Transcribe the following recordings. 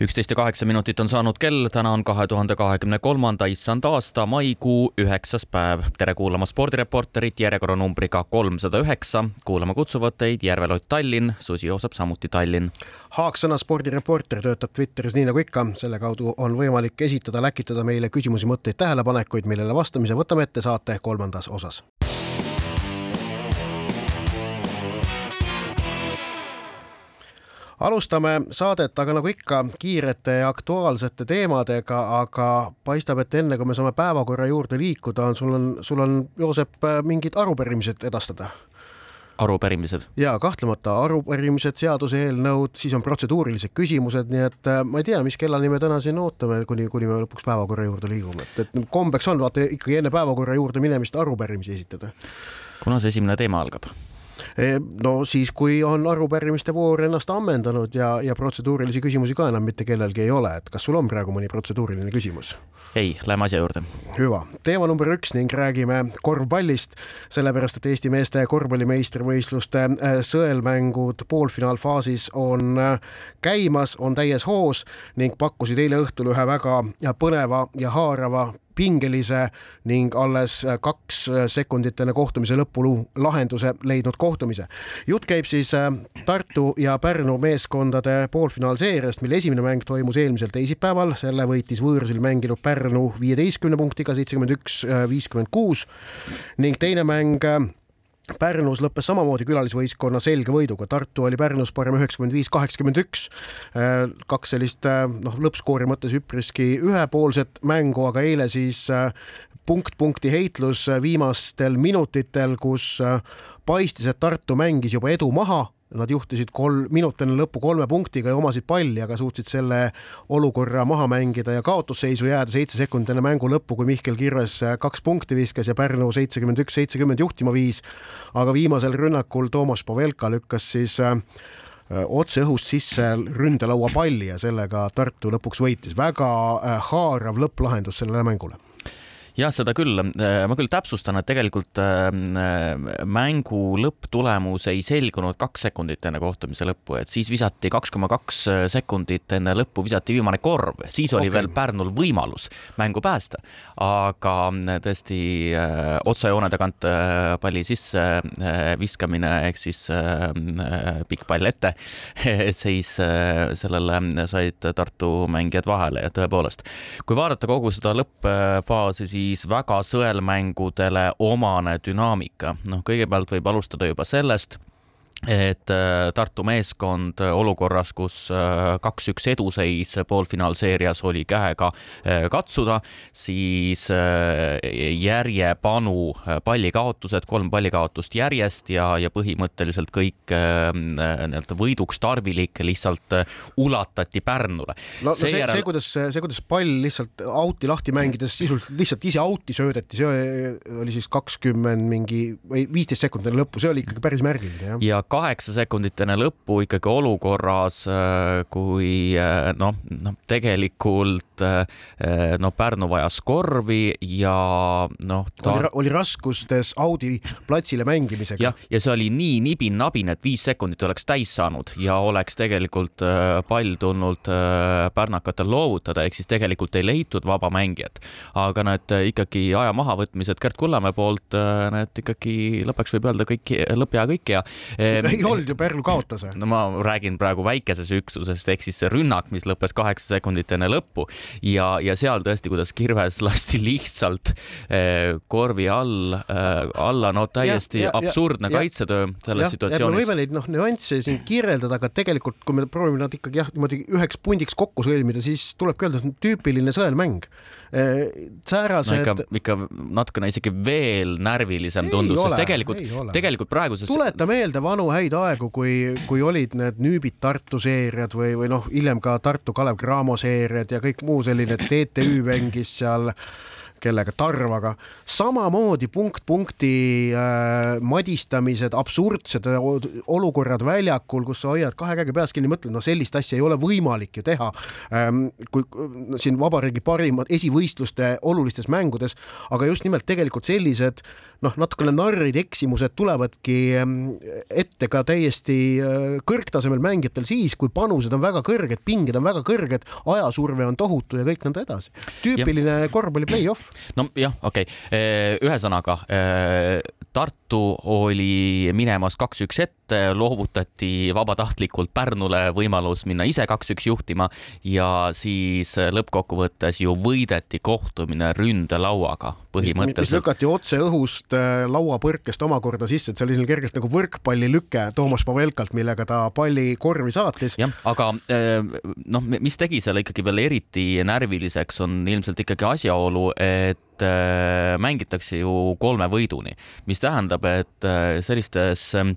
üksteist ja kaheksa minutit on saanud kell, täna on kahe tuhande kahekümne kolmanda issand aasta maikuu üheksas päev. tere kuulama spordireporterit järjekorranumbriga kolmsada üheksa. kuulama kutsuvad teid Järvelott Tallinn, Susi Joosep samuti Tallinn. Haaksõna spordireporter töötab Twitteris nii nagu ikka, selle kaudu on võimalik esitada, läkitada meile küsimusi, mõtteid, tähelepanekuid, millele vastamise võtame ette saate kolmandas osas alustame saadet, aga nagu ikka, kiirete ja aktuaalsete teemadega, aga paistab, et enne kui me saame päevakorra juurde liikuda, on sul on, sul on, Joosep, mingid arupärimised edastada arupärimised? ja kahtlemata arupärimised, seaduseelnõud, siis on protseduurilised küsimused, nii et äh, ma ei tea, mis kellani me täna siin ootame, kuni, kuni me lõpuks päevakorra juurde liigume, et, et kombeks on vaata ikkagi enne päevakorra juurde minemist arupärimisi esitada. kuna see esimene teema algab? No siis, kui on arupärimiste voor ennast ammendanud ja, ja protseduurilisi küsimusi ka enam mitte kellelgi ei ole, et kas sul on praegu mõni protseduuriline küsimus? ei, lähme asja juurde. hüva, teema number üks ning räägime korvpallist, sellepärast et Eesti meeste korvpallimeistrivõistluste äh, sõelmängud poolfinaalfaasis on äh, käimas, on täies hoos ning pakkusid eile õhtul ühe väga põneva ja haarava pingelise ning alles kaks sekundit enne kohtumise lõppu lahenduse leidnud kohtumise. jutt käib siis äh, Tartu ja Pärnu meeskondade poolfinaalseeriast, mille esimene mäng toimus eelmisel teisipäeval, selle võitis võõrsil mänginud Pärnu viieteistkümne punktiga, seitsekümmend üks, äh, viiskümmend kuus ning teine mäng äh, Pärnus lõppes samamoodi külalisvõistkonna selge võiduga, Tartu oli Pärnus parem üheksakümmend viis, kaheksakümmend üks. Äh, kaks sellist äh, noh, lõppskoori mõttes üpriski ühepoolset mängu, aga eile siis äh, punkt punkti heitlus viimastel minutitel, kus paistis, et Tartu mängis juba edu maha Nad juhtisid kolm, minut enne lõppu kolme punktiga ja omasid palli, aga suutsid selle olukorra maha mängida ja kaotusseisu jääda seitse sekundit enne mängu lõppu, kui Mihkel Kirves kaks punkti viskas ja Pärnu seitsekümmend üks, seitsekümmend juhtima viis. aga viimasel rünnakul Toomas Pavelka lükkas siis äh, otse õhust sisse ründelaua palli ja sellega Tartu lõpuks võitis. väga äh, haarav lõpplahendus sellele mängule jah, seda küll. Äh, ma küll täpsustan, et tegelikult äh, mängu lõpptulemus ei selgunud kaks sekundit enne kohtumise lõppu, et siis visati kaks koma kaks sekundit enne lõppu visati viimane korv, siis oli okay. veel Pärnul võimalus mängu päästa. aga äh, tõesti otsajoone tagant palli sisse viskamine ehk siis pikk pall ette, siis sellele said Tartu mängijad vahele ja tõepoolest, kui vaadata kogu seda lõppfaasi, siis siis väga sõelmängudele omane dünaamika. noh, kõigepealt võib alustada juba sellest et äh, Tartu meeskond olukorras, kus äh, kaks-üks eduseis poolfinaalseerias oli käega äh, katsuda, siis järjepanu pallikaotused, kolm pallikaotust järjest ja, ja põhimõtteliselt kõik nii-öelda võiduks tarvilik lihtsalt ulatati Pärnule. no, no see, see, see, kuidas, see, kuidas pall lihtsalt out'i lahti mängides sisuliselt lihtsalt ise out'i söödeti, see oli siis kakskümmend mingi või viisteist sekundit lõppu, see oli ikkagi päris märgiline, jah. ja kaheksa sekundit enne lõppu ikkagi olukorras, äh, kui äh, noh, noh, tegelikult noh, Pärnu vajas korvi ja noh ta.... oli, oli raskustes Audi platsile mängimisega. jah, ja see oli nii nibin-nabin, et viis sekundit oleks täis saanud ja oleks tegelikult pall tulnud pärnakatel loovutada, ehk siis tegelikult ei leitud vaba mängijat. aga need ikkagi aja mahavõtmised Gerd Kullamäe poolt, need ikkagi lõpuks võib öelda kõik lõpp ja kõik ja ei olnud ju, Pärnu kaotas. no ma räägin praegu väikesest üksusest ehk siis see rünnak, mis lõppes kaheksa sekundit enne lõppu ja, ja seal tõesti, kuidas Kirves lasti lihtsalt eh, korvi all eh, alla, no täiesti ja, ja, absurdne ja, kaitsetöö selles ja, situatsioonis. me võime neid noh, nüansse siin kirjeldada, aga tegelikult, kui me proovime nad ikkagi jah, niimoodi üheks pundiks kokku sõlmida, siis tulebki öelda, et tüüpiline sõelmäng eh, säärased no. ikka, ikka natukene isegi veel närvilisem tundus, sest tegelikult, tegelikult praeguses. tuleta meelde vanu häid aegu, kui, kui olid need Nüübid Tartu seeriad või, või noh, hiljem ka Tartu Kalev Cramo seeriad ja kõik muu selline, TTÜ mängis seal kellega, Tarvaga, samamoodi punkt punkti äh, madistamised, absurdsed olukorrad väljakul, kus sa hoiad kahe käega peas kinni, mõtled, no sellist asja ei ole võimalik ju teha ähm,. kui siin vabariigi parimad esivõistluste olulistes mängudes, aga just nimelt tegelikult sellised noh, natukene narrid eksimused tulevadki ähm, ette ka täiesti äh, kõrgtasemel mängijatel siis, kui panused on väga kõrged, pinged on väga kõrged, ajasurve on tohutu ja kõik nõnda edasi. tüüpiline korvpalli play-off. Nojah, okei okay., ühesõnaga Tartu oli minemas kaks-üks ette, loovutati vabatahtlikult Pärnule võimalus minna ise kaks-üks juhtima ja siis lõppkokkuvõttes ju võideti kohtumine ründelauaga põhimõtteliselt. mis lükati otse õhust äh, lauapõrkest omakorda sisse, et see oli selline kergelt nagu võrkpallilüke Toomas Pavelkalt, millega ta palli korvi saatis. jah, aga äh, noh, mis tegi selle ikkagi veel eriti närviliseks, on ilmselt ikkagi asjaolu, et et äh, mängitakse ju kolme võiduni, mis tähendab, et äh, sellistes ähm,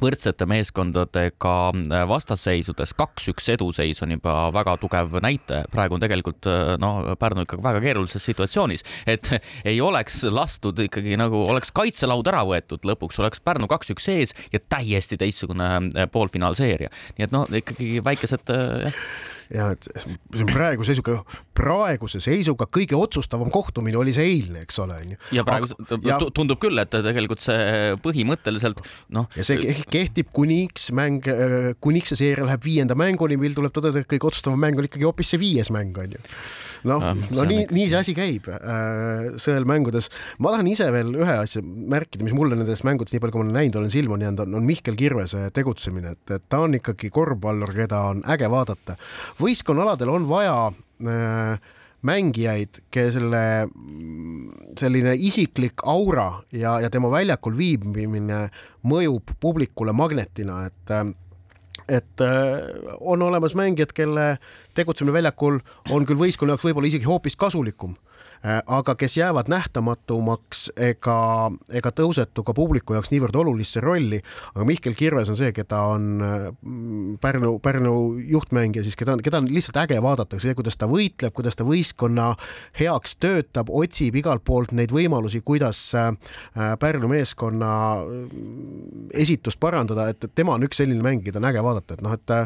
võrdsete meeskondadega äh, vastasseisudes kaks-üks eduseis on juba väga tugev näitaja. praegu on tegelikult no Pärnu ikkagi väga keerulises situatsioonis, et ei oleks lastud ikkagi nagu oleks kaitselaud ära võetud, lõpuks oleks Pärnu kaks-üks ees ja täiesti teistsugune poolfinaalseeria. nii et noh, ikkagi väikesed jah ja et see on praeguse seisuga, praeguse seisuga kõige otsustavam kohtumine oli see eilne, eks ole, onju. ja praegu ja, tundub küll, et tegelikult see põhimõtteliselt noh. ja see kehtib kuniks mäng, kuniks see seeria läheb viienda mänguni, mil tuleb tõdeda, et kõige otsustavam mäng oli ikkagi hoopis see viies mäng, onju. noh ah,, no nii, nii see asi käib äh, sõelmängudes. ma tahan ise veel ühe asja märkida, mis mulle nendest mängudest, nii palju kui ma olen näinud, olen silma jäänud, on, on Mihkel Kirvese tegutsemine, et, et ta on ikkagi korvpallur, keda on äge vaadata võistkonnaaladel on vaja äh, mängijaid, kelle selline isiklik aura ja, ja tema väljakul viibimine mõjub publikule magnetina, et äh, et äh, on olemas mängijad, kelle tegutsemine väljakul on küll võistkonna jaoks võib-olla isegi hoopis kasulikum aga kes jäävad nähtamatumaks ega, ega tõusetu ka publiku jaoks niivõrd olulisse rolli. aga Mihkel Kirves on see, keda on mm, Pärnu, Pärnu juhtmängija siis, keda on, keda on lihtsalt äge vaadata, see, kuidas ta võitleb, kuidas ta võistkonna heaks töötab, otsib igalt poolt neid võimalusi, kuidas äh, Pärnu meeskonna mm, esitust parandada, et tema on üks selline mäng, keda on äge vaadata, et noh, et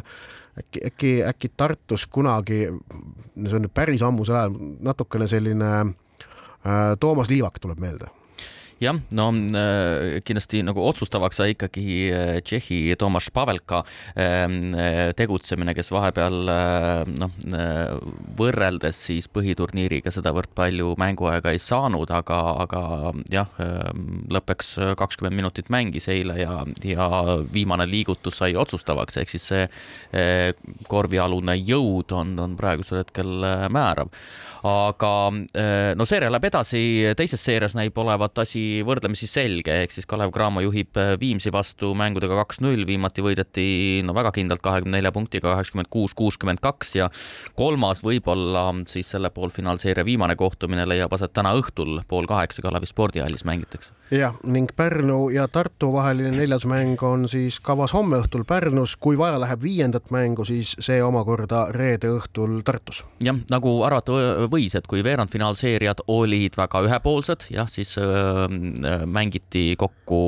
äkki, äkki, äkki Tartus kunagi, see on nüüd päris ammusel ajal, natukene selline äh, Toomas Liivak tuleb meelde jah, no äh, kindlasti nagu otsustavaks sai ikkagi äh, Tšehhi Tomaš Pavelka ähm, äh, tegutsemine, kes vahepeal noh, võrreldes siis põhiturniiriga sedavõrd palju mänguaega ei saanud, aga, aga jah, lõppeks kakskümmend minutit mängis eile ja, ja viimane liigutus sai otsustavaks, ehk siis see korvialune jõud on, on praegusel hetkel määrav aga no seeria läheb edasi, teises seerias näib olevat asi võrdlemisi selge, ehk siis Kalev Cramo juhib äh, Viimsi vastu mängudega kaks-null, viimati võideti no väga kindlalt kahekümne nelja punktiga kaheksakümmend kuus, kuuskümmend kaks. Ja kolmas võib-olla siis selle poolfinaalseeria viimane kohtumine leiab aset täna õhtul pool kaheksa Kalevi spordihallis mängitakse. jah, ning Pärnu ja Tartu vaheline neljas mäng on siis kavas homme õhtul Pärnus, kui vaja läheb viiendat mängu, siis see omakorda reede õhtul Tartus. jah, nagu arvata võis, et kui veerandfinaalseeriad olid väga ühepoolsed, jah, siis äh, mängiti kokku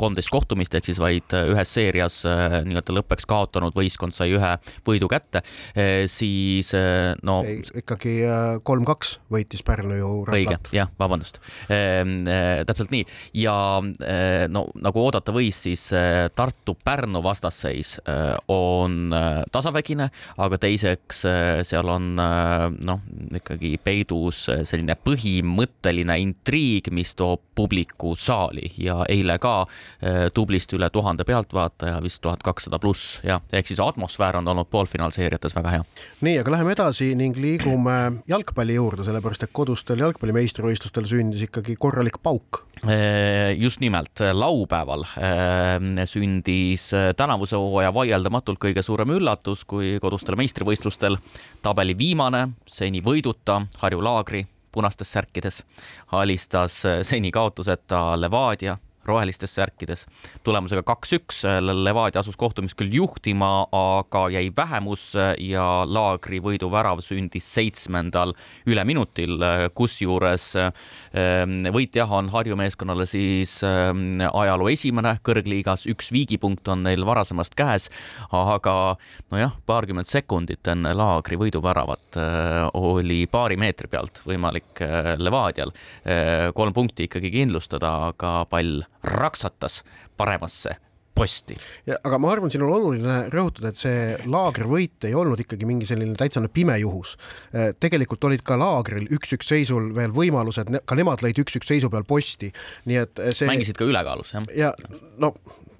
kolmteist kohtumist, ehk siis vaid ühes seerias äh, nii-öelda lõppeks kaotanud võistkond sai ühe võidu kätte, äh, siis äh, no. ikkagi kolm-kaks võitis Pärnu ju. õige, jah, vabandust täpselt nii ja no nagu oodata võis, siis Tartu-Pärnu vastasseis on tasavägine, aga teiseks seal on noh, ikkagi peidus selline põhimõtteline intriig, mis toob publiku saali ja eile ka eh, tublisti üle tuhande pealtvaataja, vist tuhat kakssada pluss jah, ehk siis atmosfäär on olnud poolfinaalseeriates väga hea. nii, aga läheme edasi ning liigume jalgpalli juurde, sellepärast et kodustel jalgpalli meistrivõistlustel sündis ikkagi korralik pauk. Eh, just nimelt laupäeval eh, sündis tänavuse hooaja vaieldamatult kõige suurem üllatus, kui kodustel meistrivõistlustel tabeli viimane, seni võiduta Harju Laagri punastes särkides alistas seni kaotuseta Levadia rohelistes särkides. tulemusega kaks-üks Levadia asus kohtumist küll juhtima, aga jäi vähemusse ja Laagri võiduvärav sündis seitsmendal üleminutil, kusjuures võit jah, on Harju meeskonnale siis ajaloo esimene kõrgliigas, üks viigipunkt on neil varasemast käes, aga nojah, paarkümmend sekundit enne Laagri võiduväravat oli paari meetri pealt võimalik Levadial kolm punkti ikkagi kindlustada, aga pall raksatas paremasse posti. aga ma arvan, siin on oluline rõhutada, et see laagrivõit ei olnud ikkagi mingi selline täitsa pime juhus. Äh, tegelikult olid ka laagril üks-üks seisul veel võimalused, ka nemad lõid üks-üks seisu peal posti, nii et see. mängisid ka ülekaalus, jah? ja no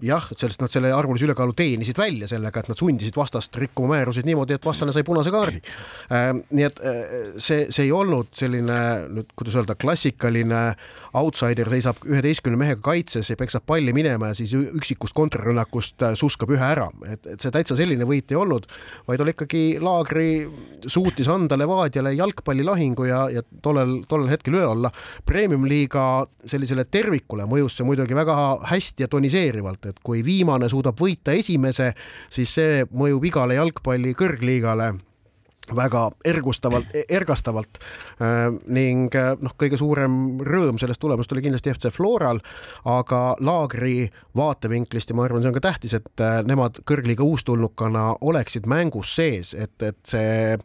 jah, sellest nad selle arvulise ülekaalu teenisid välja sellega, et nad sundisid vastast rikkuma määruseid niimoodi, et vastane sai punase kaardi äh,. nii et äh, see, see ei olnud selline nüüd, kuidas öelda, klassikaline outsider seisab üheteistkümne mehega kaitses ja peksab palli minema ja siis üksikust kontrarünnakust äh, suskab ühe ära, et, et see täitsa selline võit ei olnud, vaid oli ikkagi Laagri suutis anda Levadiale jalgpallilahingu ja, ja tollel, tollel hetkel üle olla. Premium-liiga sellisele tervikule mõjus see muidugi väga hästi ja toniseerivalt, et kui viimane suudab võita esimese, siis see mõjub igale jalgpalli kõrgliigale väga ergustavalt, ergastavalt äh, ning äh, noh, kõige suurem rõõm sellest tulemust oli kindlasti FC Floral, aga Laagri vaatevinklist ja ma arvan, see on ka tähtis, et äh, nemad kõrgliiga uustulnukana oleksid mängus sees, et, et see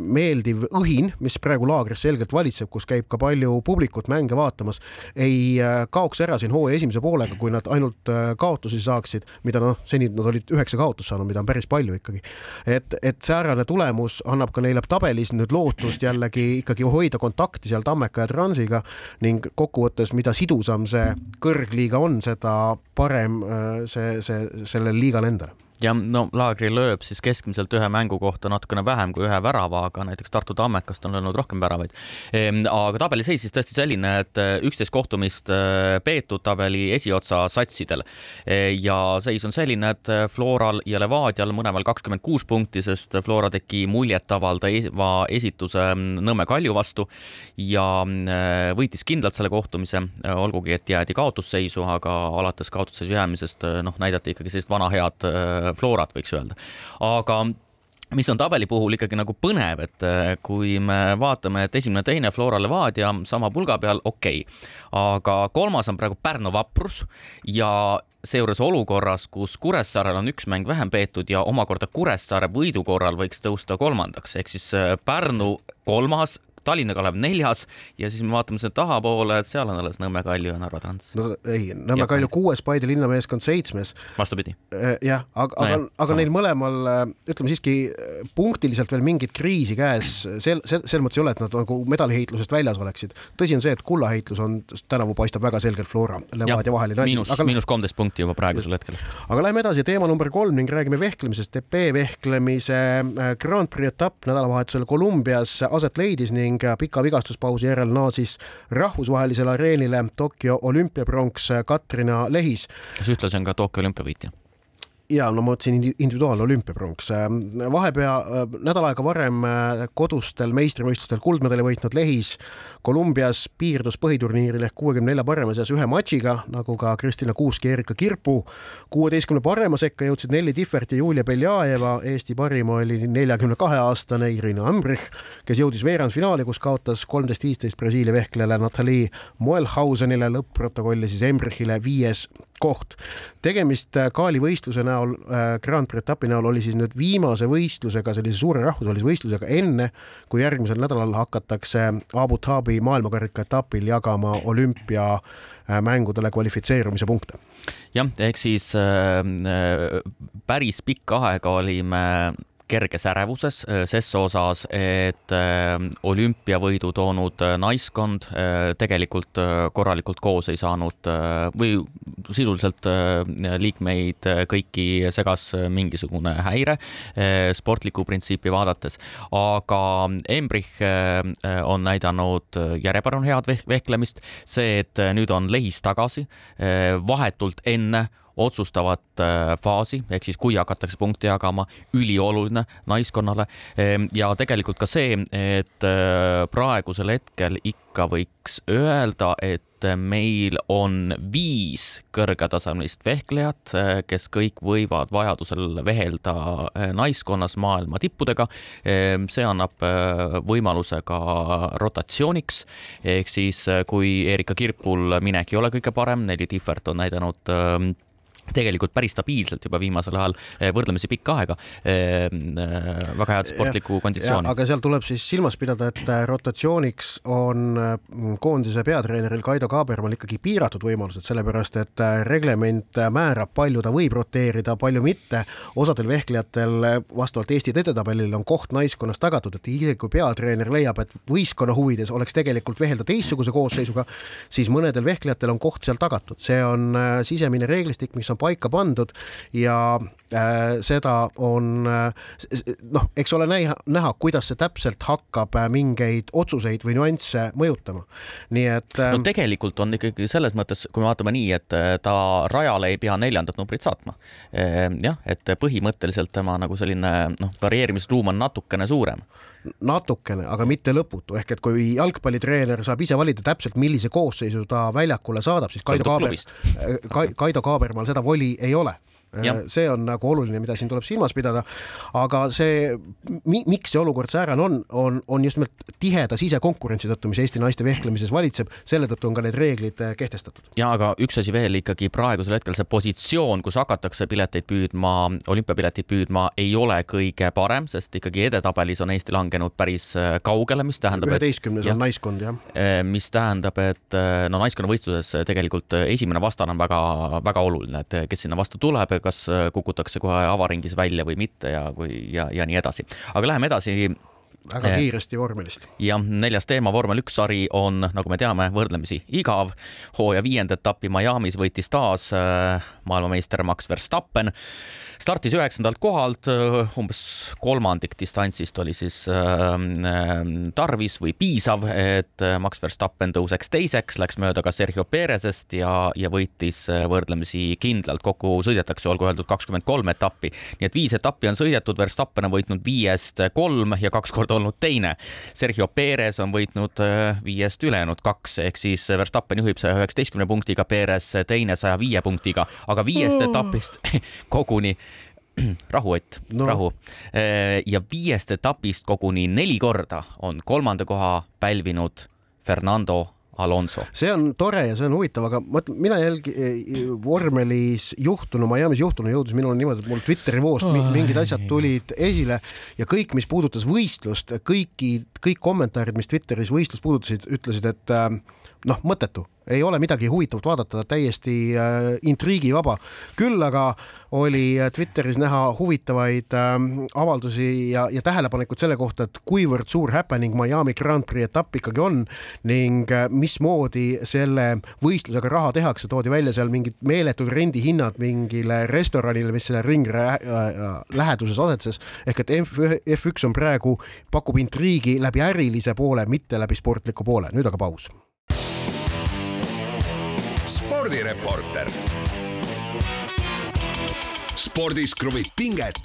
meeldiv õhin, mis praegu Laagris selgelt valitseb, kus käib ka palju publikut mänge vaatamas, ei kaoks ära siin hooaja esimese poolega, kui nad ainult kaotusi saaksid, mida noh, seni nad olid üheksa kaotust saanud, mida on päris palju ikkagi. et, et säärane tulemus annab ka neile tabelis nüüd lootust jällegi ikkagi hoida kontakti seal Tammeka ja Transiga ning kokkuvõttes, mida sidusam see kõrgliiga on, seda parem äh, see, see sellele liigale endale ja no Laagri lööb siis keskmiselt ühe mängu kohta natukene vähem kui ühe värava, aga näiteks Tartu Tammekast on löönud rohkem väravaid. Ehm, aga tabeliseis siis tõesti selline, et äh, üksteist kohtumist äh, peetud tabeli esiotsa satsidel e, ja seis on selline, et Floral ja Levadial mõlemal kakskümmend kuus punkti, sest Flora tegi muljetavaldava esituse mm, Nõmme Kalju vastu ja mm, võitis kindlalt selle kohtumise, olgugi et jäädi kaotusseisu, aga alates kaotusseisu jäämisest noh, näidati ikkagi sellist vana head Florat, võiks öelda. aga mis on tabeli puhul ikkagi nagu põnev, et äh, kui me vaatame, et esimene, teine Flora Levadia sama pulga peal, okei okay., aga kolmas on praegu Pärnu Vaprus ja seejuures olukorras, kus Kuressaarel on üks mäng vähem peetud ja omakorda Kuressaare võidu korral võiks tõusta kolmandaks, ehk siis äh, Pärnu kolmas, Tallinna Kalev neljas ja siis me vaatame selle tahapoole, et seal on alles Nõmme Kalju ja Narva Trans. no ei, Nõmme Kalju kuues, Paide linnameeskond seitsmes. vastupidi. Äh, jah, aga no, aga, aga neil mõlemal äh, ütleme siiski äh, punktiliselt veel mingit kriisi käes, sel, sel, selles mõttes ei ole, et nad nagu medaliheitlusest väljas oleksid. tõsi on see, et kullaheitlus on, tänavu paistab väga selgelt Flora, Levadia vaheline asi. miinus aga..., miinus kolmteist punkti juba praegusel hetkel. aga lähme edasi, teema number kolm ning räägime vehklemisest. epee vehklemise Grand Prix etapp nädalavahetusel Kolumbias aset leidis ning ning pika vigastuspausi järel naasis rahvusvahelisele areenile Tokyo olümpiapronks Katrina Lehis. kes ühtlasi on ka Tokyo olümpiavõitja ja no ma mõtlesin individuaalne olümpiapronks. vahepea nädal aega varem kodustel meistrivõistlustel kuldmedali võitnud Lehis Kolumbias piirdus põhiturniiril ehk kuuekümne nelja parema seas ühe matšiga, nagu ka Kristina Kuusk ja Erika Kirpu. kuueteistkümne parema sekka jõudsid Nelli Tihvert ja Julia Beljajeva, Eesti parim oli neljakümne kahe aastane Irina Ambrich, kes jõudis veerandfinaali, kus kaotas kolmteist, viisteist Brasiilia vehklejale Natalii Moelhausenile, lõpp-protokolli siis Embrichile viies koht. tegemist Kaali võistluse näol, äh, Grand Prix etapi näol oli siis nüüd viimase võistlusega, sellise suure rahvusvahelise võistlusega enne, kui järgmisel nädalal hakatakse Abu Dhabi Dhabi maailmakarika etapil jagama olümpiamängudele kvalifitseerumise punkte. jah, ehk siis äh, äh päris pikka aega olime kerges ärevuses äh, ses osas, et äh, olümpiavõidu toonud äh, naiskond tegelikult korralikult koos ei saanud või sisuliselt liikmeid kõiki segas mingisugune häire sportlikku printsiipi vaadates, aga Embrich on näidanud järjepanu head vehklemist, see, et nüüd on lehis tagasi vahetult enne otsustavat äh, faasi, ehk siis kui hakatakse punkte jagama, ülioluline naiskonnale ehm, ja tegelikult ka see, et äh, praegusel hetkel ikka võiks öelda, et meil on viis kõrgetasemelist vehklejat, kes kõik võivad vajadusel vehelda naiskonnas maailma tippudega. see annab võimaluse ka rotatsiooniks ehk siis kui Erika Kirpul minek ei ole kõige parem, Nelli Tihvert on näidanud tegelikult päris stabiilselt juba viimasel ajal eh, võrdlemisi pikka aega. Eh, eh, väga head sportlikku konditsiooni. aga seal tuleb siis silmas pidada, et rotatsiooniks on koondise peatreeneril Kaido Kaabermal ikkagi piiratud võimalused, sellepärast et reglement määrab, palju ta võib roteerida, palju mitte. osadel vehklejatel vastavalt Eesti edetabelile on koht naiskonnas tagatud, et isegi kui peatreener leiab, et võistkonna huvides oleks tegelikult vehelda teistsuguse koosseisuga, siis mõnedel vehklejatel on koht seal tagatud, see on sisemine reeglistik, mis on on paika pandud ja äh, seda on äh, noh, eks ole näha, näha, kuidas see täpselt hakkab äh, mingeid otsuseid või nüansse mõjutama. nii et no tegelikult on ikkagi selles mõttes, kui me vaatame nii, et ta rajale ei pea neljandat numbrit saatma. Ehm, jah, et põhimõtteliselt tema nagu selline noh, varieerimisruum on natukene suurem natukene, aga mitte lõputu, ehk et kui jalgpallitreener saab ise valida täpselt, millise koosseisu ta väljakule saadab, siis Kaido Kaaber, Kaido Kaabermaal seda voli ei ole see on nagu oluline, mida siin tuleb silmas pidada. aga see, miks see olukord säärane on, on, on just nimelt tiheda sisekonkurentsi tõttu, mis Eesti naiste vehklemises valitseb, selle tõttu on ka need reeglid äh, kehtestatud. ja aga üks asi veel ikkagi praegusel hetkel see positsioon, kus hakatakse pileteid püüdma, olümpiapileteid püüdma, ei ole kõige parem, sest ikkagi edetabelis on Eesti langenud päris äh, kaugele, mis tähendab. üheteistkümnes on naiskond jah. mis tähendab, et no naiskonnavõistluses tegelikult esimene vastane on väga-väga oluline, et kes sinna vastu tuleb kas äh, kukutakse kohe avaringis välja või mitte ja kui ja, ja nii edasi. aga läheme edasi väga äh, kiiresti vormelist. jah, neljas teema, vormel üks sari on, nagu me teame, võrdlemisi igav. hooaja viienda etapi Miami's võitis taas äh, maailmameister Max Verstappen startis üheksandalt kohalt, umbes kolmandik distantsist oli siis tarvis või piisav, et Max Verstappen tõuseks teiseks, läks mööda ka Sergio Perezest ja, ja võitis võrdlemisi kindlalt. kokku sõidetakse, olgu öeldud, kakskümmend kolm etappi, nii et viis etappi on sõidetud, Verstappen on võitnud viiest kolm ja kaks korda olnud teine. Sergio Perez on võitnud viiest ülejäänud kaks, ehk siis Verstappen juhib saja üheksateistkümne punktiga, Perez teine saja viie punktiga, aga viiest etapist koguni rahu, Ott no., rahu. Äh, ja viiest etapist koguni neli korda on kolmanda koha pälvinud Fernando Alonso. see on tore ja see on huvitav, aga ma ütlen, mina jälgi-, vormelis juhtunu, Miami's juhtunu jõudis minule niimoodi, et mul Twitteri voost mingid asjad tulid esile ja kõik, mis puudutas võistlust, kõiki, kõik kommentaarid, mis Twitteris võistlust puudutasid, ütlesid, et äh, noh, mõttetu, ei ole midagi huvitavat vaadata, täiesti äh, intriigivaba. küll aga oli äh, Twitteris näha huvitavaid äh, avaldusi ja, ja tähelepanekuid selle kohta, et kuivõrd suur happening Miami Grand Prix etapp ikkagi on ning äh, mismoodi selle võistlusega raha tehakse, toodi välja seal mingid meeletud rendihinnad mingile restoranile, mis selle ringi äh, läheduses asetses. ehk et F1 on praegu, pakub intriigi läbi ärilise poole, mitte läbi sportliku poole. nüüd aga paus spordireporter. spordis kruvib pinget,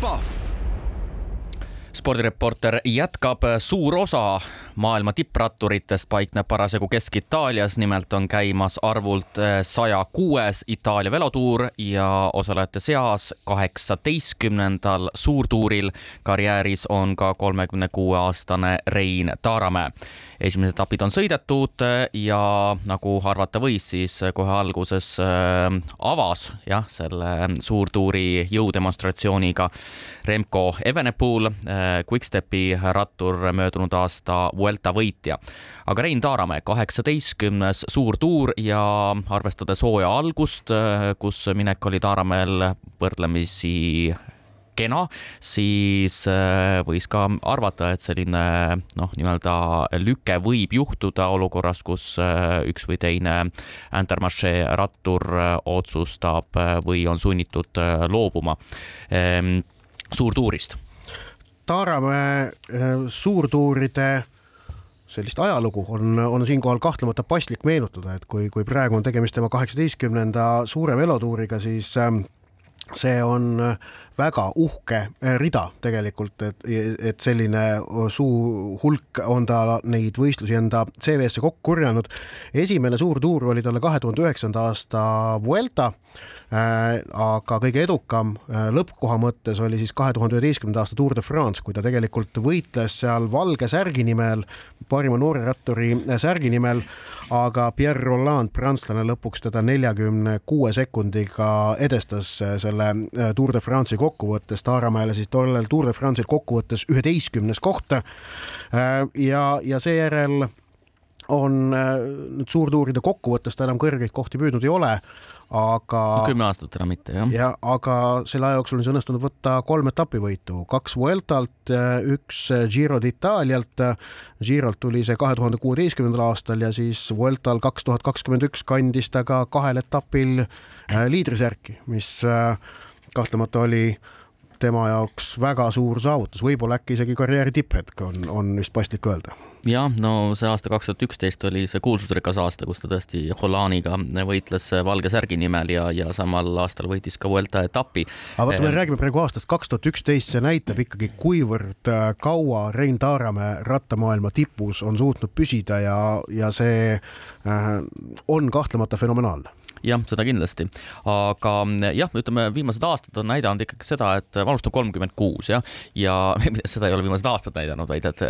Pahv spordireporter jätkab, suur osa maailma tippratturitest paikneb parasjagu Kesk-Itaalias, nimelt on käimas arvult saja kuues Itaalia velotuur ja osalejate seas kaheksateistkümnendal suurtuuril. Karjääris on ka kolmekümne kuue aastane Rein Taaramäe esimesed etapid on sõidetud ja nagu arvata võis, siis kohe alguses äh, avas jah, selle suurtuuri jõudemonstratsiooniga Remco Evenepoel, äh, Quickstepi rattur, möödunud aasta Vuelta võitja. aga Rein Taaramäe, kaheksateistkümnes suurtuur ja arvestades hooaja algust, äh, kus minek oli Taaramäel võrdlemisi kena, siis äh, võis ka arvata, et selline noh, nii-öelda lüke võib juhtuda olukorras, kus äh, üks või teine Intermarché rattur äh, otsustab või on sunnitud loobuma ehm, suurtuurist. Taaramäe suurtuuride sellist ajalugu on, on siinkohal kahtlemata paslik meenutada, et kui, kui praegu on tegemist tema kaheksateistkümnenda suure velotuuriga, siis see on väga uhke rida tegelikult, et, et selline suur hulk on ta neid võistlusi enda CV-sse kokku korjanud. esimene suur tuur oli talle kahe tuhande üheksanda aasta Vuelta Äh, aga kõige edukam äh, lõppkoha mõttes oli siis kahe tuhande üheteistkümnenda aasta Tour de France, kui ta tegelikult võitles seal valge särgi nimel, parima noore ratturi äh, särgi nimel, aga Pierre Rolland, prantslane, lõpuks teda neljakümne kuue sekundiga edestas selle Tour de France'i kokkuvõttes, Taaramäele siis tollel Tour de France'il kokkuvõttes üheteistkümnes koht. ja, ja seejärel on nüüd suurtuuride kokkuvõttes ta enam kõrgeid kohti püüdnud ei ole aga kümme aastat enam mitte, jah? jah, aga selle aja jooksul on siis õnnestunud võtta kolm etapivõitu, kaks Vueltalt, üks Giro d'Italialt. Girolt tuli see kahe tuhande kuueteistkümnendal aastal ja siis Vueltal kaks tuhat kakskümmend üks kandis ta ka kahel etapil äh, liidrisärki, mis äh, kahtlemata oli tema jaoks väga suur saavutus, võib-olla äkki isegi karjääri tipphetk on, on vist paslik öelda. Jah, no see aasta kaks tuhat üksteist oli see kuulsusrikas aasta, kus ta tõesti Holaniga võitles valge särgi nimel ja, ja samal aastal võitis ka Vuelta etapi. aga vaata, me räägime praegu aastast kaks tuhat üksteist, see näitab ikkagi, kuivõrd äh, kaua Rein Taaramäe rattamaailma tipus on suutnud püsida ja, ja see äh, on kahtlemata fenomenaalne jah, seda kindlasti, aga jah, ütleme viimased aastad on näidanud ikkagi seda, et vanust on kolmkümmend kuus jah, ja seda ei ole viimased aastad näidanud, vaid et,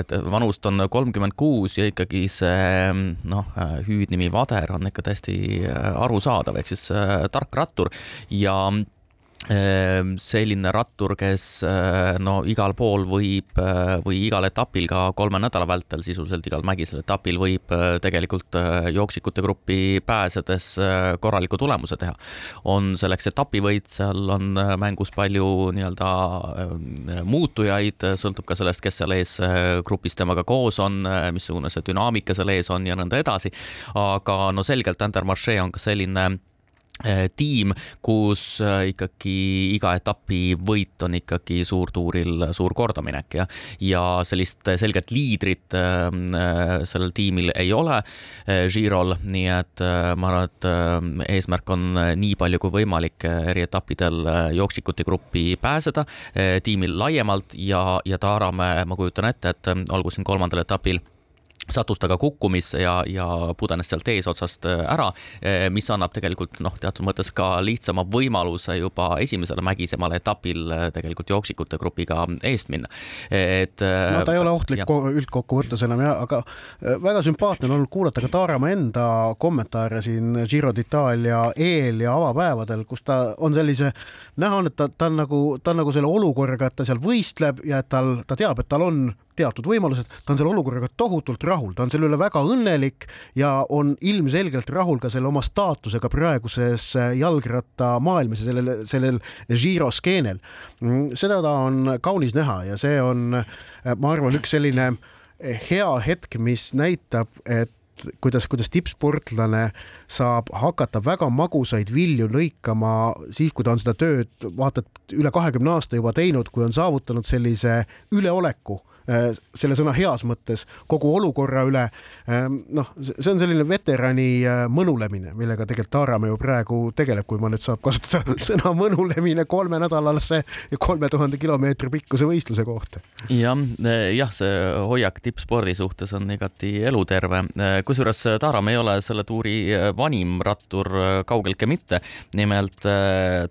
et vanust on kolmkümmend kuus ja ikkagi see noh, hüüdnimi Vader on ikka täiesti arusaadav, ehk siis tark rattur. Ja selline rattur, kes eh, no igal pool võib eh, või igal etapil ka kolme nädala vältel sisuliselt igal mägisel etapil võib eh, tegelikult jooksikute gruppi pääsedes korraliku tulemuse teha. on selleks etapivõit, seal on mängus palju nii-öelda muutujaid, sõltub ka sellest, kes seal ees grupis temaga koos on, missugune see dünaamika seal ees on ja nõnda edasi. aga no selgelt Intermarché on ka selline Äh, tiim, kus äh, ikkagi iga etapi võit on ikkagi suurtuuril suur kordaminek ja, ja sellist selget liidrit äh, sellel tiimil ei ole Girol, nii et ma arvan, et eesmärk on nii palju kui võimalik eri etappidel jooksikute gruppi pääseda tiimil laiemalt ja, ja Taaramäe, ma kujutan ette, et olgu siin kolmandal etapil sattus ta ka kukkumisse ja, ja pudenes sealt eesotsast äh, ära, äh, mis annab tegelikult noh, teatud mõttes ka lihtsama võimaluse juba esimesel mägisemal etapil äh, tegelikult jooksikute grupiga eest minna. et no ta ei ole ohtlik üldkokkuvõttes enam ja, aga väga sümpaatne on olnud kuulata ka Taaramäe enda kommentaare siin Giro d'Itaalia eel ja avapäevadel, kus ta on sellise, näha on, et ta, ta on nagu, ta on nagu selle olukorraga, et ta seal võistleb ja et tal, ta teab, et tal on teatud võimalused, ta on selle olukorraga tohutult rahul, ta on selle üle väga õnnelik ja on ilmselgelt rahul ka selle oma staatusega praeguses äh, jalgrattamaailmas ja sellel, sellel Giro skeenel. Mm, seda on kaunis näha ja see on, äh, ma arvan, üks selline äh, hea hetk, mis näitab, et kuidas, kuidas tippsportlane saab hakata väga magusaid vilju lõikama siis, kui ta on seda tööd vaata et üle kahekümne aasta juba teinud, kui on saavutanud sellise üleoleku selle sõna heas mõttes kogu olukorra üle. Ähm, noh, see on selline veterani äh, mõnulemine, millega tegelikult Taaramäe ju praegu tegeleb, kui ma nüüd saab kasutada sõna mõnulemine kolmenädalase ja kolme tuhande kilomeetri pikkuse võistluse kohta. jah, äh, jah, see hoiak tippspordi suhtes on igati eluterve, kusjuures Taaramäe ei ole selle tuuri vanim rattur kaugeltki mitte. nimelt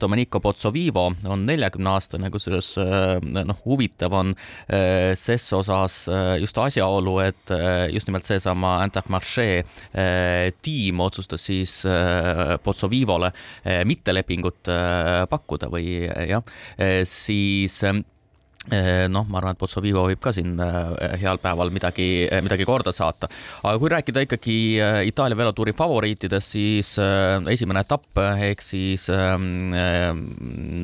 Domenico Pozzovivo on neljakümne aastane, kusjuures noh, huvitav on ses ses osas äh, just asjaolu, et äh, just nimelt seesama Intermarché äh, tiim otsustas siis Potsovivole mittelepingut pakkuda või jah, siis Eh, noh, ma arvan, et Pozzovivo võib ka siin eh, heal päeval midagi, eh, midagi korda saata. aga kui rääkida ikkagi Itaalia velotuuri favoriitidest, siis esimene etapp ehk siis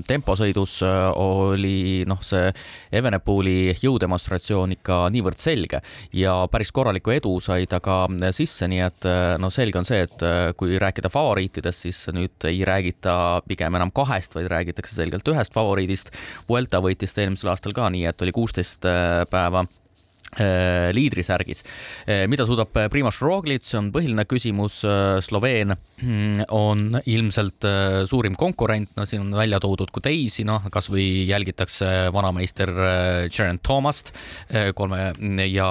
temposõidus oli noh, see Evenepooli jõudemonstratsioon ikka niivõrd selge ja päris korralikku edu sai ta ka sisse, nii et no selge on see, et kui rääkida favoriitidest, siis nüüd ei räägita pigem enam kahest, vaid räägitakse selgelt ühest favoriidist. Vuelta võitis ta eelmisel aastal aastal ka nii, et oli kuusteist äh, päeva Äh, liidrisärgis. Äh, mida suudab Primož Roglic, see on põhiline küsimus. Sloveen mm, on ilmselt suurim konkurent, no siin on välja toodud ka teisi, noh, kasvõi jälgitakse vanameister Geraint Thomast kolme ja